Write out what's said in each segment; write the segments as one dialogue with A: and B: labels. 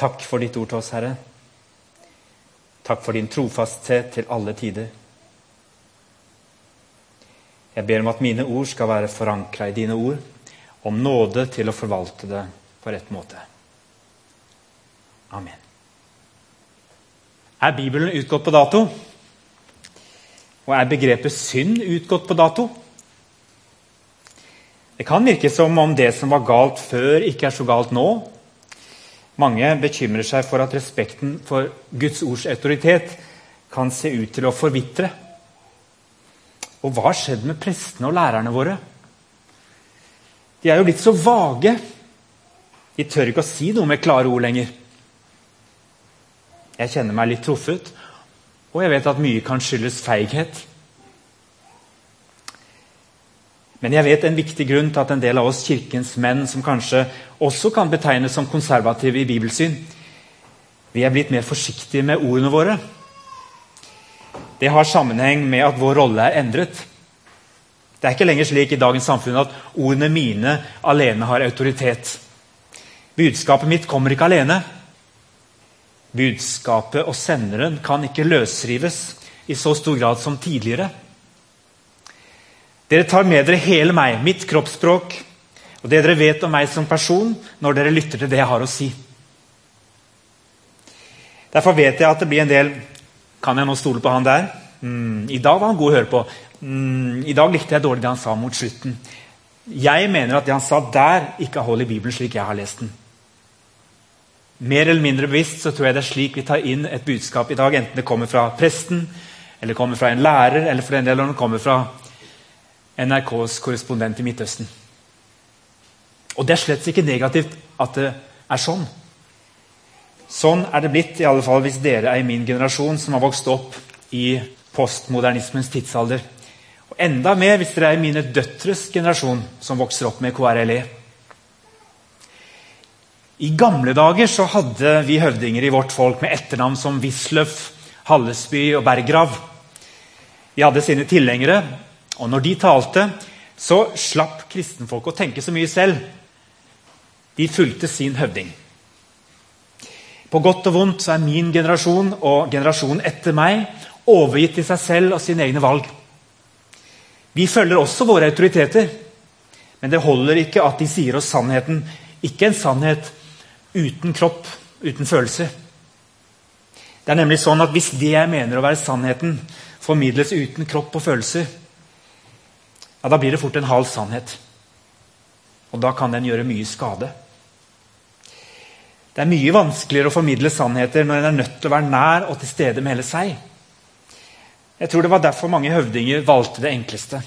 A: Takk for ditt ord til oss, Herre. Takk for din trofasthet til alle tider. Jeg ber om at mine ord skal være forankra i dine ord, om nåde til å forvalte det på rett måte. Amen. Er Bibelen utgått på dato? Og er begrepet synd utgått på dato? Det kan virke som om det som var galt før, ikke er så galt nå. Mange bekymrer seg for at respekten for Guds ords autoritet kan se ut til å forvitre. Og hva har skjedd med prestene og lærerne våre? De er jo blitt så vage. De tør ikke å si noe med klare ord lenger. Jeg kjenner meg litt truffet, og jeg vet at mye kan skyldes feighet. Men jeg vet en viktig grunn til at en del av oss kirkens menn, som kanskje også kan betegnes som konservative i bibelsyn, vi er blitt mer forsiktige med ordene våre. Det har sammenheng med at vår rolle er endret. Det er ikke lenger slik i dagens samfunn at ordene mine alene har autoritet. Budskapet mitt kommer ikke alene. Budskapet og senderen kan ikke løsrives i så stor grad som tidligere. Dere tar med dere hele meg, mitt kroppsspråk, og det dere vet om meg som person, når dere lytter til det jeg har å si. Derfor vet jeg at det blir en del Kan jeg nå stole på han der? Mm, I dag var han god å høre på. Mm, I dag likte jeg dårlig det han sa mot slutten. Jeg mener at det han sa der, ikke holder Bibelen slik jeg har lest den. Mer eller mindre bevisst så tror jeg det er slik vi tar inn et budskap i dag. Enten det kommer fra presten, eller kommer fra en lærer, eller for den del om det kommer fra NRKs korrespondent i Midtøsten. Og det er slett ikke negativt at det er sånn. Sånn er det blitt, i alle fall hvis dere er i min generasjon som har vokst opp i postmodernismens tidsalder. Og enda mer hvis dere er i mine døtres generasjon som vokser opp med KRLE. I gamle dager så hadde vi høvdinger i vårt folk med etternavn som Wisløff, Hallesby og Berggrav. De hadde sine tilhengere, og når de talte, så slapp kristenfolk å tenke så mye selv. De fulgte sin høvding. På godt og vondt så er min generasjon og generasjonen etter meg overgitt til seg selv og sine egne valg. Vi følger også våre autoriteter, men det holder ikke at de sier oss sannheten. Ikke en sannhet uten kropp, uten følelser. Det er nemlig sånn at Hvis det jeg mener å være sannheten, formidles uten kropp og følelser, ja, da blir det fort en halv sannhet. Og da kan den gjøre mye skade. Det er mye vanskeligere å formidle sannheter når en er nødt til å være nær og til stede med hele seg. Jeg tror det var derfor mange høvdinger valgte det enkleste.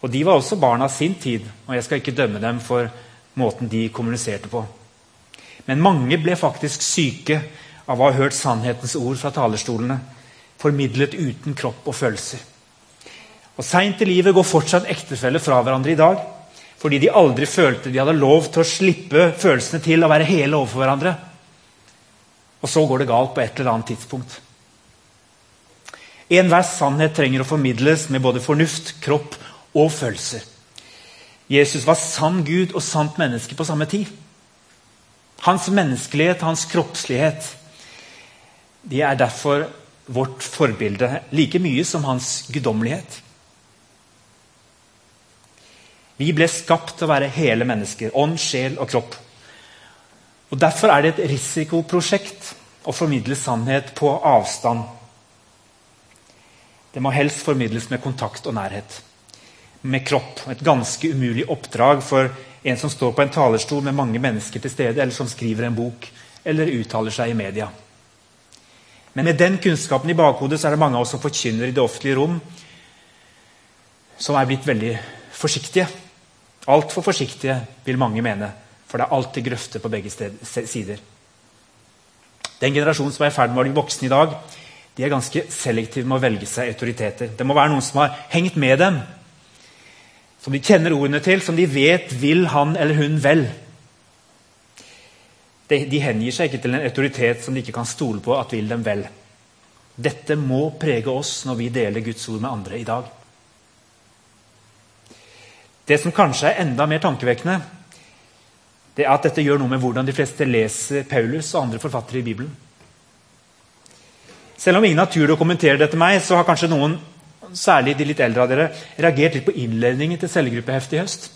A: Og De var også barn av sin tid, og jeg skal ikke dømme dem for måten de kommuniserte på. Men mange ble faktisk syke av å ha hørt sannhetens ord fra talerstolene, formidlet uten kropp og følelser. Og Seint i livet går fortsatt ektefeller fra hverandre i dag fordi de aldri følte de hadde lov til å slippe følelsene til å være hele overfor hverandre. Og så går det galt på et eller annet tidspunkt. Enhver sannhet trenger å formidles med både fornuft, kropp og følelser. Jesus var sann Gud og sant menneske på samme tid. Hans menneskelighet, hans kroppslighet, de er derfor vårt forbilde like mye som hans guddommelighet. Vi ble skapt til å være hele mennesker. Ånd, sjel og kropp. Og Derfor er det et risikoprosjekt å formidle sannhet på avstand. Det må helst formidles med kontakt og nærhet med kropp. Et ganske umulig oppdrag for en som står på en talerstol med mange mennesker til stede, eller som skriver en bok eller uttaler seg i media. Men med den kunnskapen i bakhodet så er det mange av oss som forkynner i det offentlige rom, som er blitt veldig forsiktige. Altfor forsiktige, vil mange mene. For det er alltid grøfter på begge sider. Den generasjonen som er i ferd med å bli voksen i dag, de er ganske selektive med å velge seg autoriteter. Det må være noen som har hengt med dem som de kjenner ordene til, som de vet vil han eller hun vel. De, de hengir seg ikke til en autoritet som de ikke kan stole på at vil dem vel. Dette må prege oss når vi deler Guds ord med andre i dag. Det som kanskje er enda mer tankevekkende, det er at dette gjør noe med hvordan de fleste leser Paulus og andre forfattere i Bibelen. Selv om ingen har tur til å kommentere dette meg, så har kanskje noen særlig de litt eldre av dere, reagert litt på innledningen til cellegruppeheftet i høst.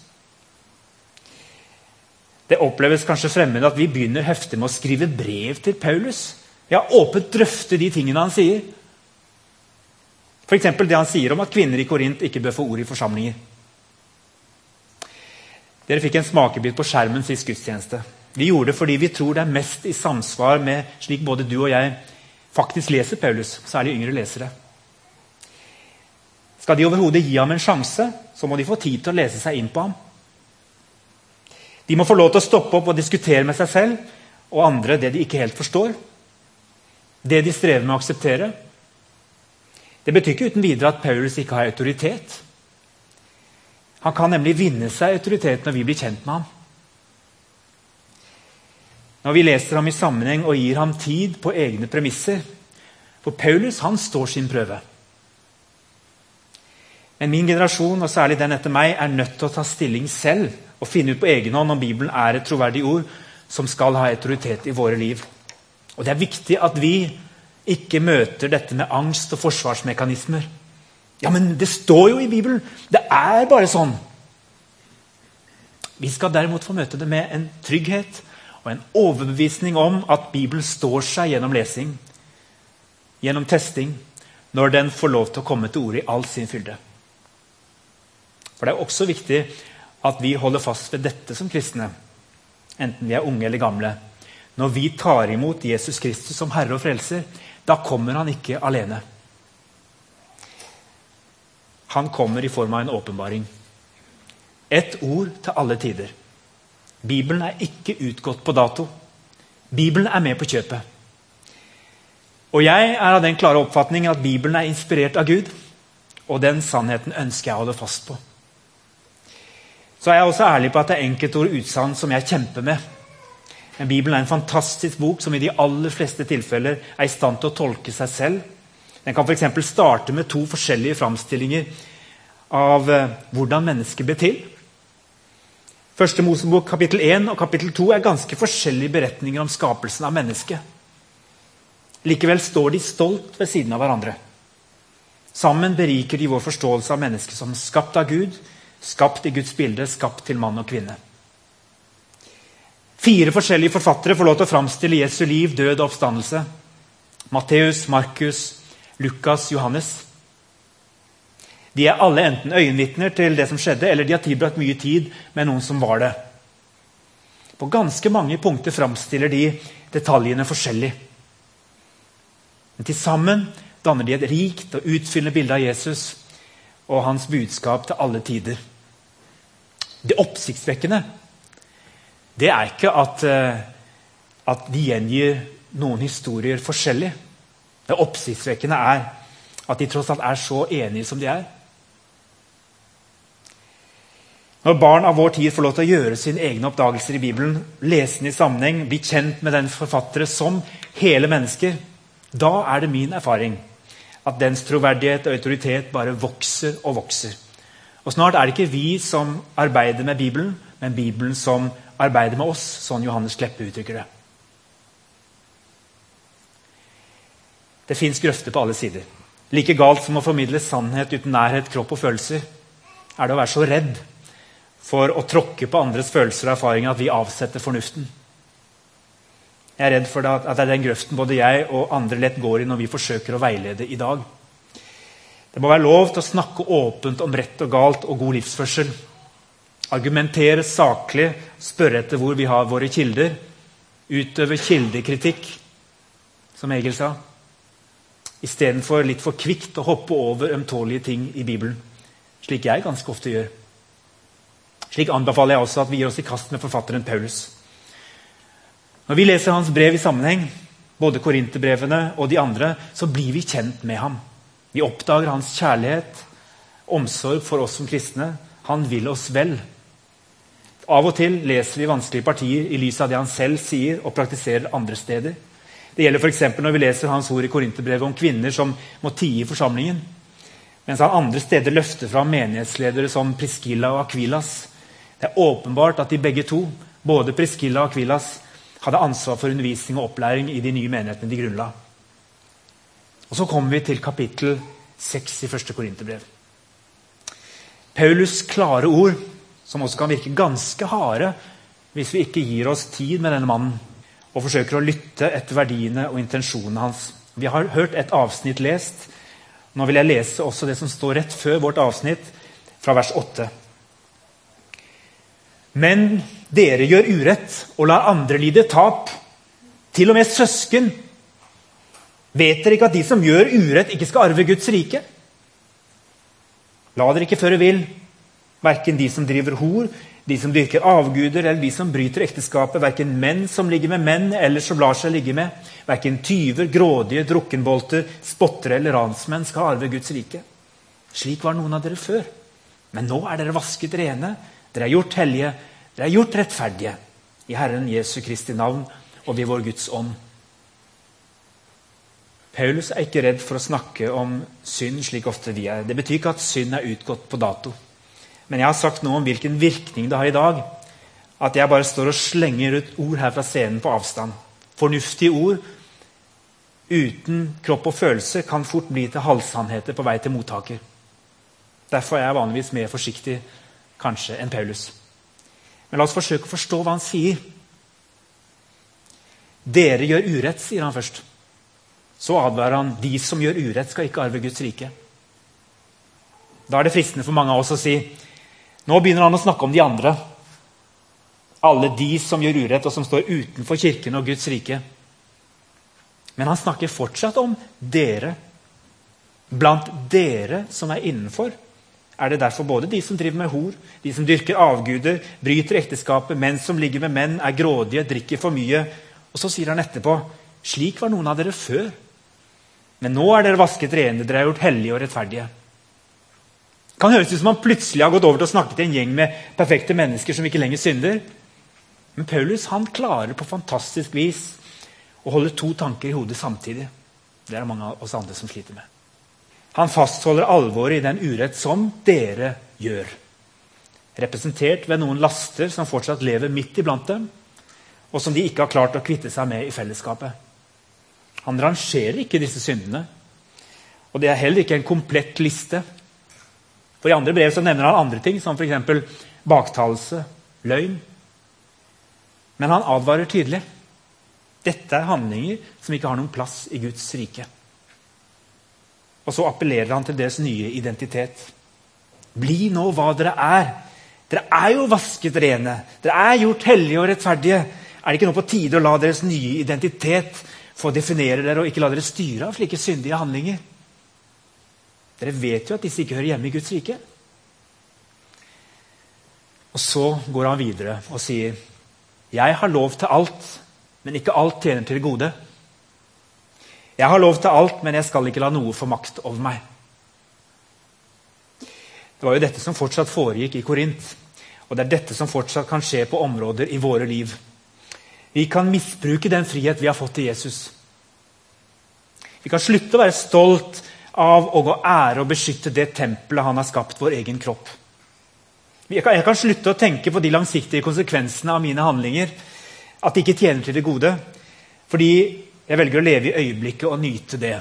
A: Det oppleves kanskje fremmed at vi begynner heftet med å skrive brev til Paulus. Ja, åpent drøfte de tingene han sier. F.eks. det han sier om at kvinner i Korint ikke bør få ord i forsamlinger. Dere fikk en smakebit på skjermen sist gudstjeneste. Vi gjorde det fordi vi tror det er mest i samsvar med slik både du og jeg faktisk leser Paulus, særlig yngre lesere. Skal de overhodet gi ham en sjanse, så må de få tid til å lese seg inn på ham. De må få lov til å stoppe opp og diskutere med seg selv og andre det de ikke helt forstår. Det de strever med å akseptere. Det betyr ikke uten videre at Paulus ikke har autoritet. Han kan nemlig vinne seg autoritet når vi blir kjent med ham. Når vi leser ham i sammenheng og gir ham tid på egne premisser. For Paulus han står sin prøve. Men min generasjon, og særlig den etter meg, er nødt til å ta stilling selv og finne ut på egen hånd om Bibelen er et troverdig ord som skal ha autoritet i våre liv. Og Det er viktig at vi ikke møter dette med angst og forsvarsmekanismer. Ja, men det står jo i Bibelen! Det er bare sånn! Vi skal derimot få møte det med en trygghet og en overbevisning om at Bibelen står seg gjennom lesing, gjennom testing, når den får lov til å komme til orde i all sin fylde. For Det er også viktig at vi holder fast ved dette som kristne, enten vi er unge eller gamle. Når vi tar imot Jesus Kristus som Herre og Frelser, da kommer han ikke alene. Han kommer i form av en åpenbaring. Ett ord til alle tider. Bibelen er ikke utgått på dato. Bibelen er med på kjøpet. Og Jeg er av den klare oppfatningen at Bibelen er inspirert av Gud. Og den sannheten ønsker jeg å holde fast på. Så er jeg også ærlig på at det er enkeltord og utsagn som jeg kjemper med. Men Bibelen er en fantastisk bok som i de aller fleste tilfeller er i stand til å tolke seg selv. Den kan f.eks. starte med to forskjellige framstillinger av eh, hvordan mennesket ble til. Første Mosebok kapittel 1 og kapittel 2 er ganske forskjellige beretninger om skapelsen av mennesket. Likevel står de stolt ved siden av hverandre. Sammen beriker de vår forståelse av mennesket som skapt av Gud, Skapt i Guds bilde, skapt til mann og kvinne. Fire forskjellige forfattere får lov til å framstille Jesu liv, død og oppstandelse. Matteus, Markus, Lukas, Johannes. De er alle enten øyenvitner til det som skjedde, eller de har tilbrakt mye tid med noen som var det. På ganske mange punkter framstiller de detaljene forskjellig. Men til sammen danner de et rikt og utfyllende bilde av Jesus og hans budskap til alle tider. Det oppsiktsvekkende det er ikke at, eh, at de gjengir noen historier forskjellig. Det oppsiktsvekkende er at de tross alt er så enige som de er. Når barn av vår tid får lov til å gjøre sine egne oppdagelser i Bibelen, lese den i sammenheng, bli kjent med den forfattere som hele mennesker, da er det min erfaring at dens troverdighet og autoritet bare vokser og vokser. Og Snart er det ikke vi som arbeider med Bibelen, men Bibelen som arbeider med oss, sånn Johannes Kleppe uttrykker det. Det fins grøfter på alle sider. Like galt som å formidle sannhet uten nærhet, kropp og følelser, er det å være så redd for å tråkke på andres følelser og erfaringer at vi avsetter fornuften. Jeg er redd for at det er den grøften både jeg og andre lett går i når vi forsøker å veilede i dag. Det må være lov til å snakke åpent om rett og galt og god livsførsel. Argumentere saklig, spørre etter hvor vi har våre kilder. Utøve kildekritikk, som Egil sa. Istedenfor litt for kvikt å hoppe over ømtålige ting i Bibelen. Slik jeg ganske ofte gjør. Slik anbefaler jeg også at vi gir oss i kast med forfatteren Paulus. Når vi leser hans brev i sammenheng, både korinterbrevene og de andre, så blir vi kjent med ham. Vi oppdager hans kjærlighet, omsorg for oss som kristne. Han vil oss vel. Av og til leser vi vanskelige partier i lys av det han selv sier og praktiserer andre steder. Det gjelder f.eks. når vi leser hans ord i Korinterbrevet om kvinner som må tie i forsamlingen. Mens han andre steder løfter fram menighetsledere som Priscilla og Akvilas. Det er åpenbart at de begge to Både Priscilla og Akvilas hadde ansvar for undervisning og opplæring i de nye menighetene de grunnla. Og Så kommer vi til kapittel 6 i første Korinterbrev. Paulus' klare ord, som også kan virke ganske harde hvis vi ikke gir oss tid med denne mannen og forsøker å lytte etter verdiene og intensjonene hans. Vi har hørt et avsnitt lest. Nå vil jeg lese også det som står rett før vårt avsnitt, fra vers 8. Men dere gjør urett og lar andre lide tap, til og med søsken. Vet dere ikke at de som gjør urett, ikke skal arve Guds rike? La dere ikke føre vill, verken de som driver hor, de som dyrker avguder, eller de som bryter ekteskapet, verken menn som ligger med menn, eller som lar seg ligge med, verken tyver, grådige, drukkenbolter, spottere eller ransmenn skal arve Guds rike. Slik var noen av dere før. Men nå er dere vasket rene, dere er gjort hellige, dere er gjort rettferdige i Herren Jesu Kristi navn og ved vår Guds ånd. Paulus er ikke redd for å snakke om synd slik ofte vi er. Det betyr ikke at synd er utgått på dato. Men jeg har sagt noe om hvilken virkning det har i dag. At jeg bare står og slenger ut ord her fra scenen på avstand. Fornuftige ord uten kropp og følelse kan fort bli til halvsannheter på vei til mottaker. Derfor er jeg vanligvis mer forsiktig kanskje enn Paulus. Men la oss forsøke å forstå hva han sier. Dere gjør urett, sier han først. Så advarer han de som gjør urett, skal ikke arve Guds rike. Da er det fristende for mange av oss å si nå begynner han å snakke om de andre. Alle de som gjør urett, og som står utenfor kirken og Guds rike. Men han snakker fortsatt om dere. Blant dere som er innenfor, er det derfor både de som driver med hor, de som dyrker avguder, bryter ekteskapet, menn som ligger med menn, er grådige, drikker for mye. Og så sier han etterpå slik var noen av dere før. Men nå er dere vasket rene, dere er gjort hellige og rettferdige. Kan høres ut som han plutselig har gått over til å snakke til en gjeng med perfekte mennesker som ikke lenger synder. Men Paulus han klarer på fantastisk vis å holde to tanker i hodet samtidig. Det er det mange av oss andre som sliter med. Han fastholder alvoret i den urett som dere gjør. Representert ved noen laster som fortsatt lever midt iblant dem, og som de ikke har klart å kvitte seg med i fellesskapet. Han rangerer ikke disse syndene. Og det er heller ikke en komplett liste. For I andre brev så nevner han andre ting, som f.eks. baktalelse, løgn. Men han advarer tydelig. Dette er handlinger som ikke har noen plass i Guds rike. Og så appellerer han til deres nye identitet. Bli nå hva dere er. Dere er jo vasket rene. Dere er gjort hellige og rettferdige. Er det ikke nå på tide å la deres nye identitet få definere dere, og ikke la dere styre av slike syndige handlinger? Dere vet jo at disse ikke hører hjemme i Guds rike. Og så går han videre og sier, 'Jeg har lov til alt, men ikke alt tjener til gode.' 'Jeg har lov til alt, men jeg skal ikke la noe få makt over meg.' Det var jo dette som fortsatt foregikk i Korint. Og det er dette som fortsatt kan skje på områder i våre liv. Vi kan misbruke den frihet vi har fått til Jesus. Vi kan slutte å være stolt av å gå ære og beskytte det tempelet han har skapt, vår egen kropp. Jeg kan, jeg kan, slutte å tenke på de langsiktige konsekvensene av mine handlinger. At de ikke tjener til det gode. Fordi jeg velger å leve i øyeblikket og nyte det.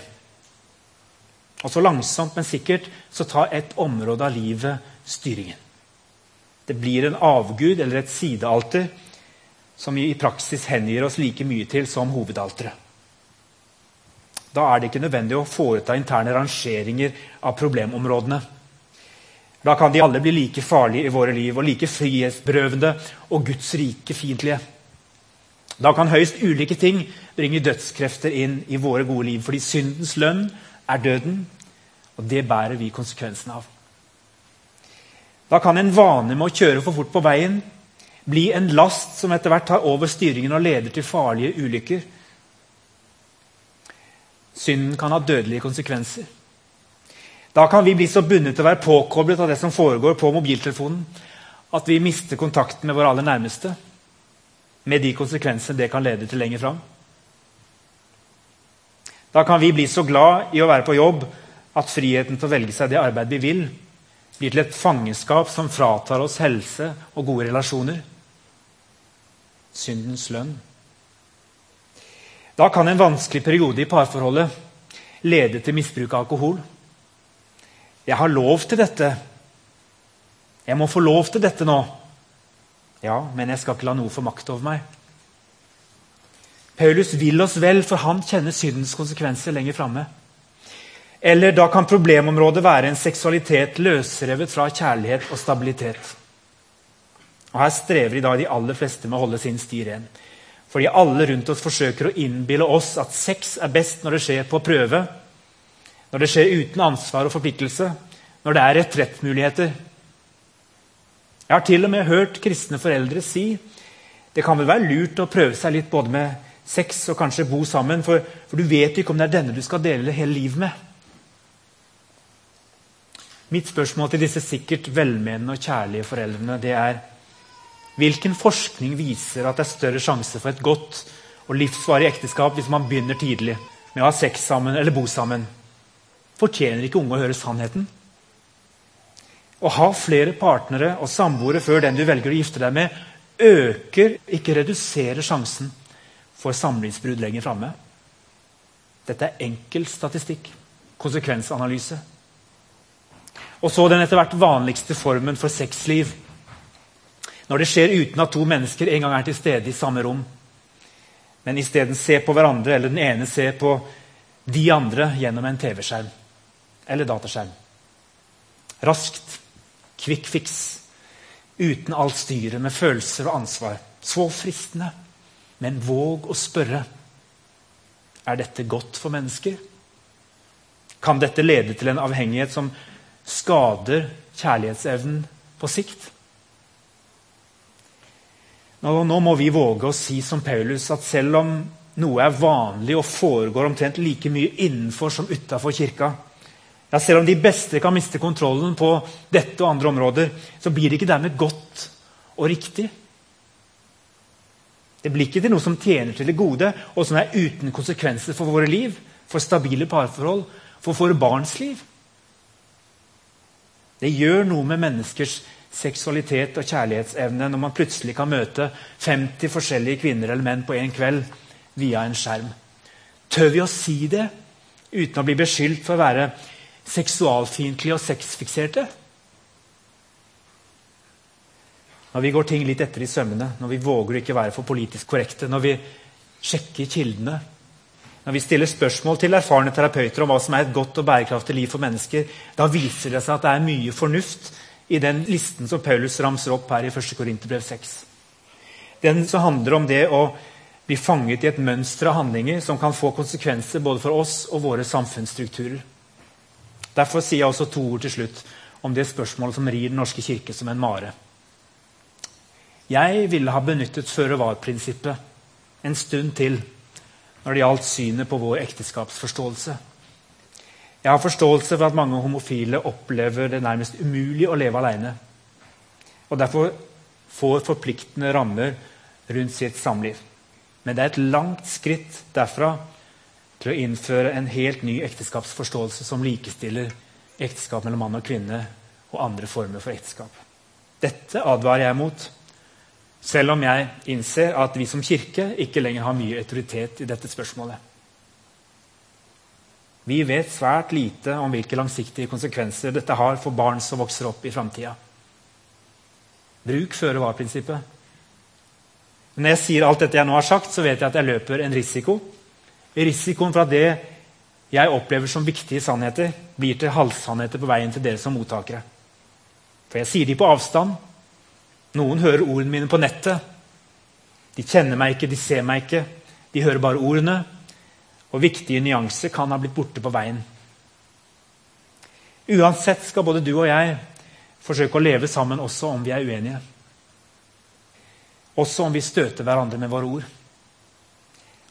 A: Og så langsomt, men sikkert så tar et område av livet styringen. Det blir en avgud eller et sidealter som vi i praksis hengir oss like mye til som hovedalteret. Da er det ikke nødvendig å foreta interne rangeringer av problemområdene. Da kan de alle bli like farlige i våre liv og like frihetsberøvende og Guds rike fiendtlige. Da kan høyst ulike ting bringe dødskrefter inn i våre gode liv. Fordi syndens lønn er døden, og det bærer vi konsekvensen av. Da kan en vane med å kjøre for fort på veien bli en last som etter hvert tar over styringen og leder til farlige ulykker. Synden kan ha dødelige konsekvenser. Da kan vi bli så bundet til å være påkoblet av det som foregår på mobiltelefonen, at vi mister kontakten med våre aller nærmeste. Med de konsekvensene det kan lede til lenger fram. Da kan vi bli så glad i å være på jobb at friheten til å velge seg det arbeid vi vil, blir til et fangeskap som fratar oss helse og gode relasjoner. syndens lønn. Da kan en vanskelig periode i parforholdet lede til misbruk av alkohol. Jeg har lov til dette. Jeg må få lov til dette nå. Ja, men jeg skal ikke la noe få makt over meg. Paulus vil oss vel, for han kjenner syndens konsekvenser lenger framme. Eller da kan problemområdet være en seksualitet løsrevet fra kjærlighet og stabilitet. Og Her strever i dag de aller fleste med å holde sin sti ren. Fordi alle rundt oss forsøker å innbille oss at sex er best når det skjer på prøve, når det skjer uten ansvar og forpliktelse, når det er retrettmuligheter. Jeg har til og med hørt kristne foreldre si det kan vel være lurt å prøve seg litt både med sex og kanskje bo sammen, for, for du vet ikke om det er denne du skal dele hele livet med. Mitt spørsmål til disse sikkert velmenende og kjærlige foreldrene det er Hvilken forskning viser at det er større sjanse for et godt og livsvarig ekteskap hvis man begynner tidlig med å ha sex sammen eller bo sammen? Fortjener ikke unge å høre sannheten? Å ha flere partnere og samboere før den du velger å gifte deg med, øker, ikke reduserer sjansen for samlivsbrudd lenger framme. Dette er enkel statistikk. Konsekvensanalyse. Og så den etter hvert vanligste formen for sexliv når det skjer uten at to mennesker en gang er til stede i samme rom, men isteden ser på hverandre, eller den ene ser på de andre gjennom en TV-skjerm eller dataskjerm. Raskt, quick fix, uten alt styret, med følelser og ansvar. Så fristende. Men våg å spørre er dette godt for mennesker. Kan dette lede til en avhengighet som skader kjærlighetsevnen på sikt? Nå, nå, må vi våge å si som Paulus at selv om noe er vanlig og foregår omtrent like mye innenfor som utafor kirka, ja, selv om de beste kan miste kontrollen på dette og andre områder, så blir det ikke dermed godt og riktig. Det blir ikke til noe som tjener til det gode, og som er uten konsekvenser for våre liv, for stabile parforhold, for våre barns liv. Det gjør noe med menneskers seksualitet og kjærlighetsevne når man plutselig kan møte 50 forskjellige kvinner eller menn på en kveld via en skjerm. Tør vi å si det uten å bli beskyldt for å være seksualfiendtlige og sexfikserte? Når vi går ting litt etter i sømmene, når vi våger å ikke være for politisk korrekte, når vi sjekker kildene, når vi stiller spørsmål til erfarne terapeuter om hva som er et godt og bærekraftig liv for mennesker, da viser det seg at det er mye fornuft i den listen som Paulus ramser opp her i 1. Korinterbrev 6. Den som handler om det å bli fanget i et mønster av handlinger som kan få konsekvenser både for oss og våre samfunnsstrukturer. Derfor sier jeg også to ord til slutt om det spørsmålet som rir Den norske kirke som en mare. Jeg ville ha benyttet føre-var-prinsippet en stund til når det gjaldt synet på vår ekteskapsforståelse. Jeg har forståelse for at mange homofile opplever det nærmest umulig å leve alene. Og derfor får forpliktende rammer rundt sitt samliv. Men det er et langt skritt derfra til å innføre en helt ny ekteskapsforståelse som likestiller ekteskap mellom mann og kvinne og andre former for ekteskap. Dette advarer jeg mot, selv om jeg innser at vi som kirke ikke lenger har mye autoritet i dette spørsmålet. Vi vet svært lite om hvilke langsiktige konsekvenser dette har for barn som vokser opp i framtida. Bruk føre-var-prinsippet. Når jeg sier alt dette jeg nå har sagt, så vet jeg at jeg løper en risiko. Risikoen for at det jeg opplever som viktige sannheter, blir til halvsannheter på veien til dere som mottakere. For jeg sier de på avstand. Noen hører ordene mine på nettet. De kjenner meg ikke, de ser meg ikke. De hører bare ordene og viktige nyanser kan ha blitt borte på veien. Uansett skal både du og jeg forsøke å leve sammen også om vi er uenige. Også om vi støter hverandre med våre ord.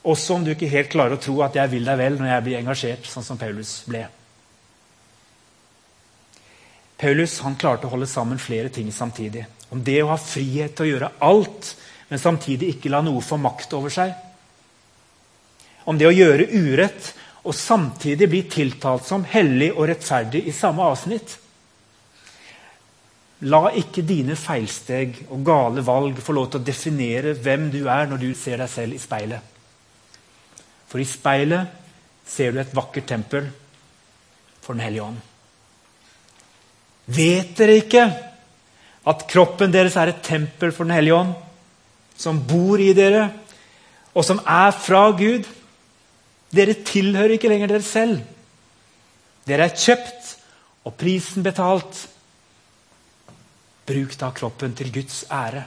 A: Også om du ikke helt klarer å tro at jeg vil deg vel når jeg blir engasjert, sånn som Paulus ble. Paulus han klarte å holde sammen flere ting samtidig. Om det å ha frihet til å gjøre alt, men samtidig ikke la noe få makt over seg om det å gjøre urett og samtidig bli tiltalt som hellig og rettferdig i samme avsnitt. La ikke dine feilsteg og gale valg få lov til å definere hvem du er når du ser deg selv i speilet. For i speilet ser du et vakkert tempel for Den hellige ånd. Vet dere ikke at kroppen deres er et tempel for Den hellige ånd, som bor i dere, og som er fra Gud? Dere tilhører ikke lenger dere selv. Dere er kjøpt og prisen betalt. Bruk da kroppen til Guds ære.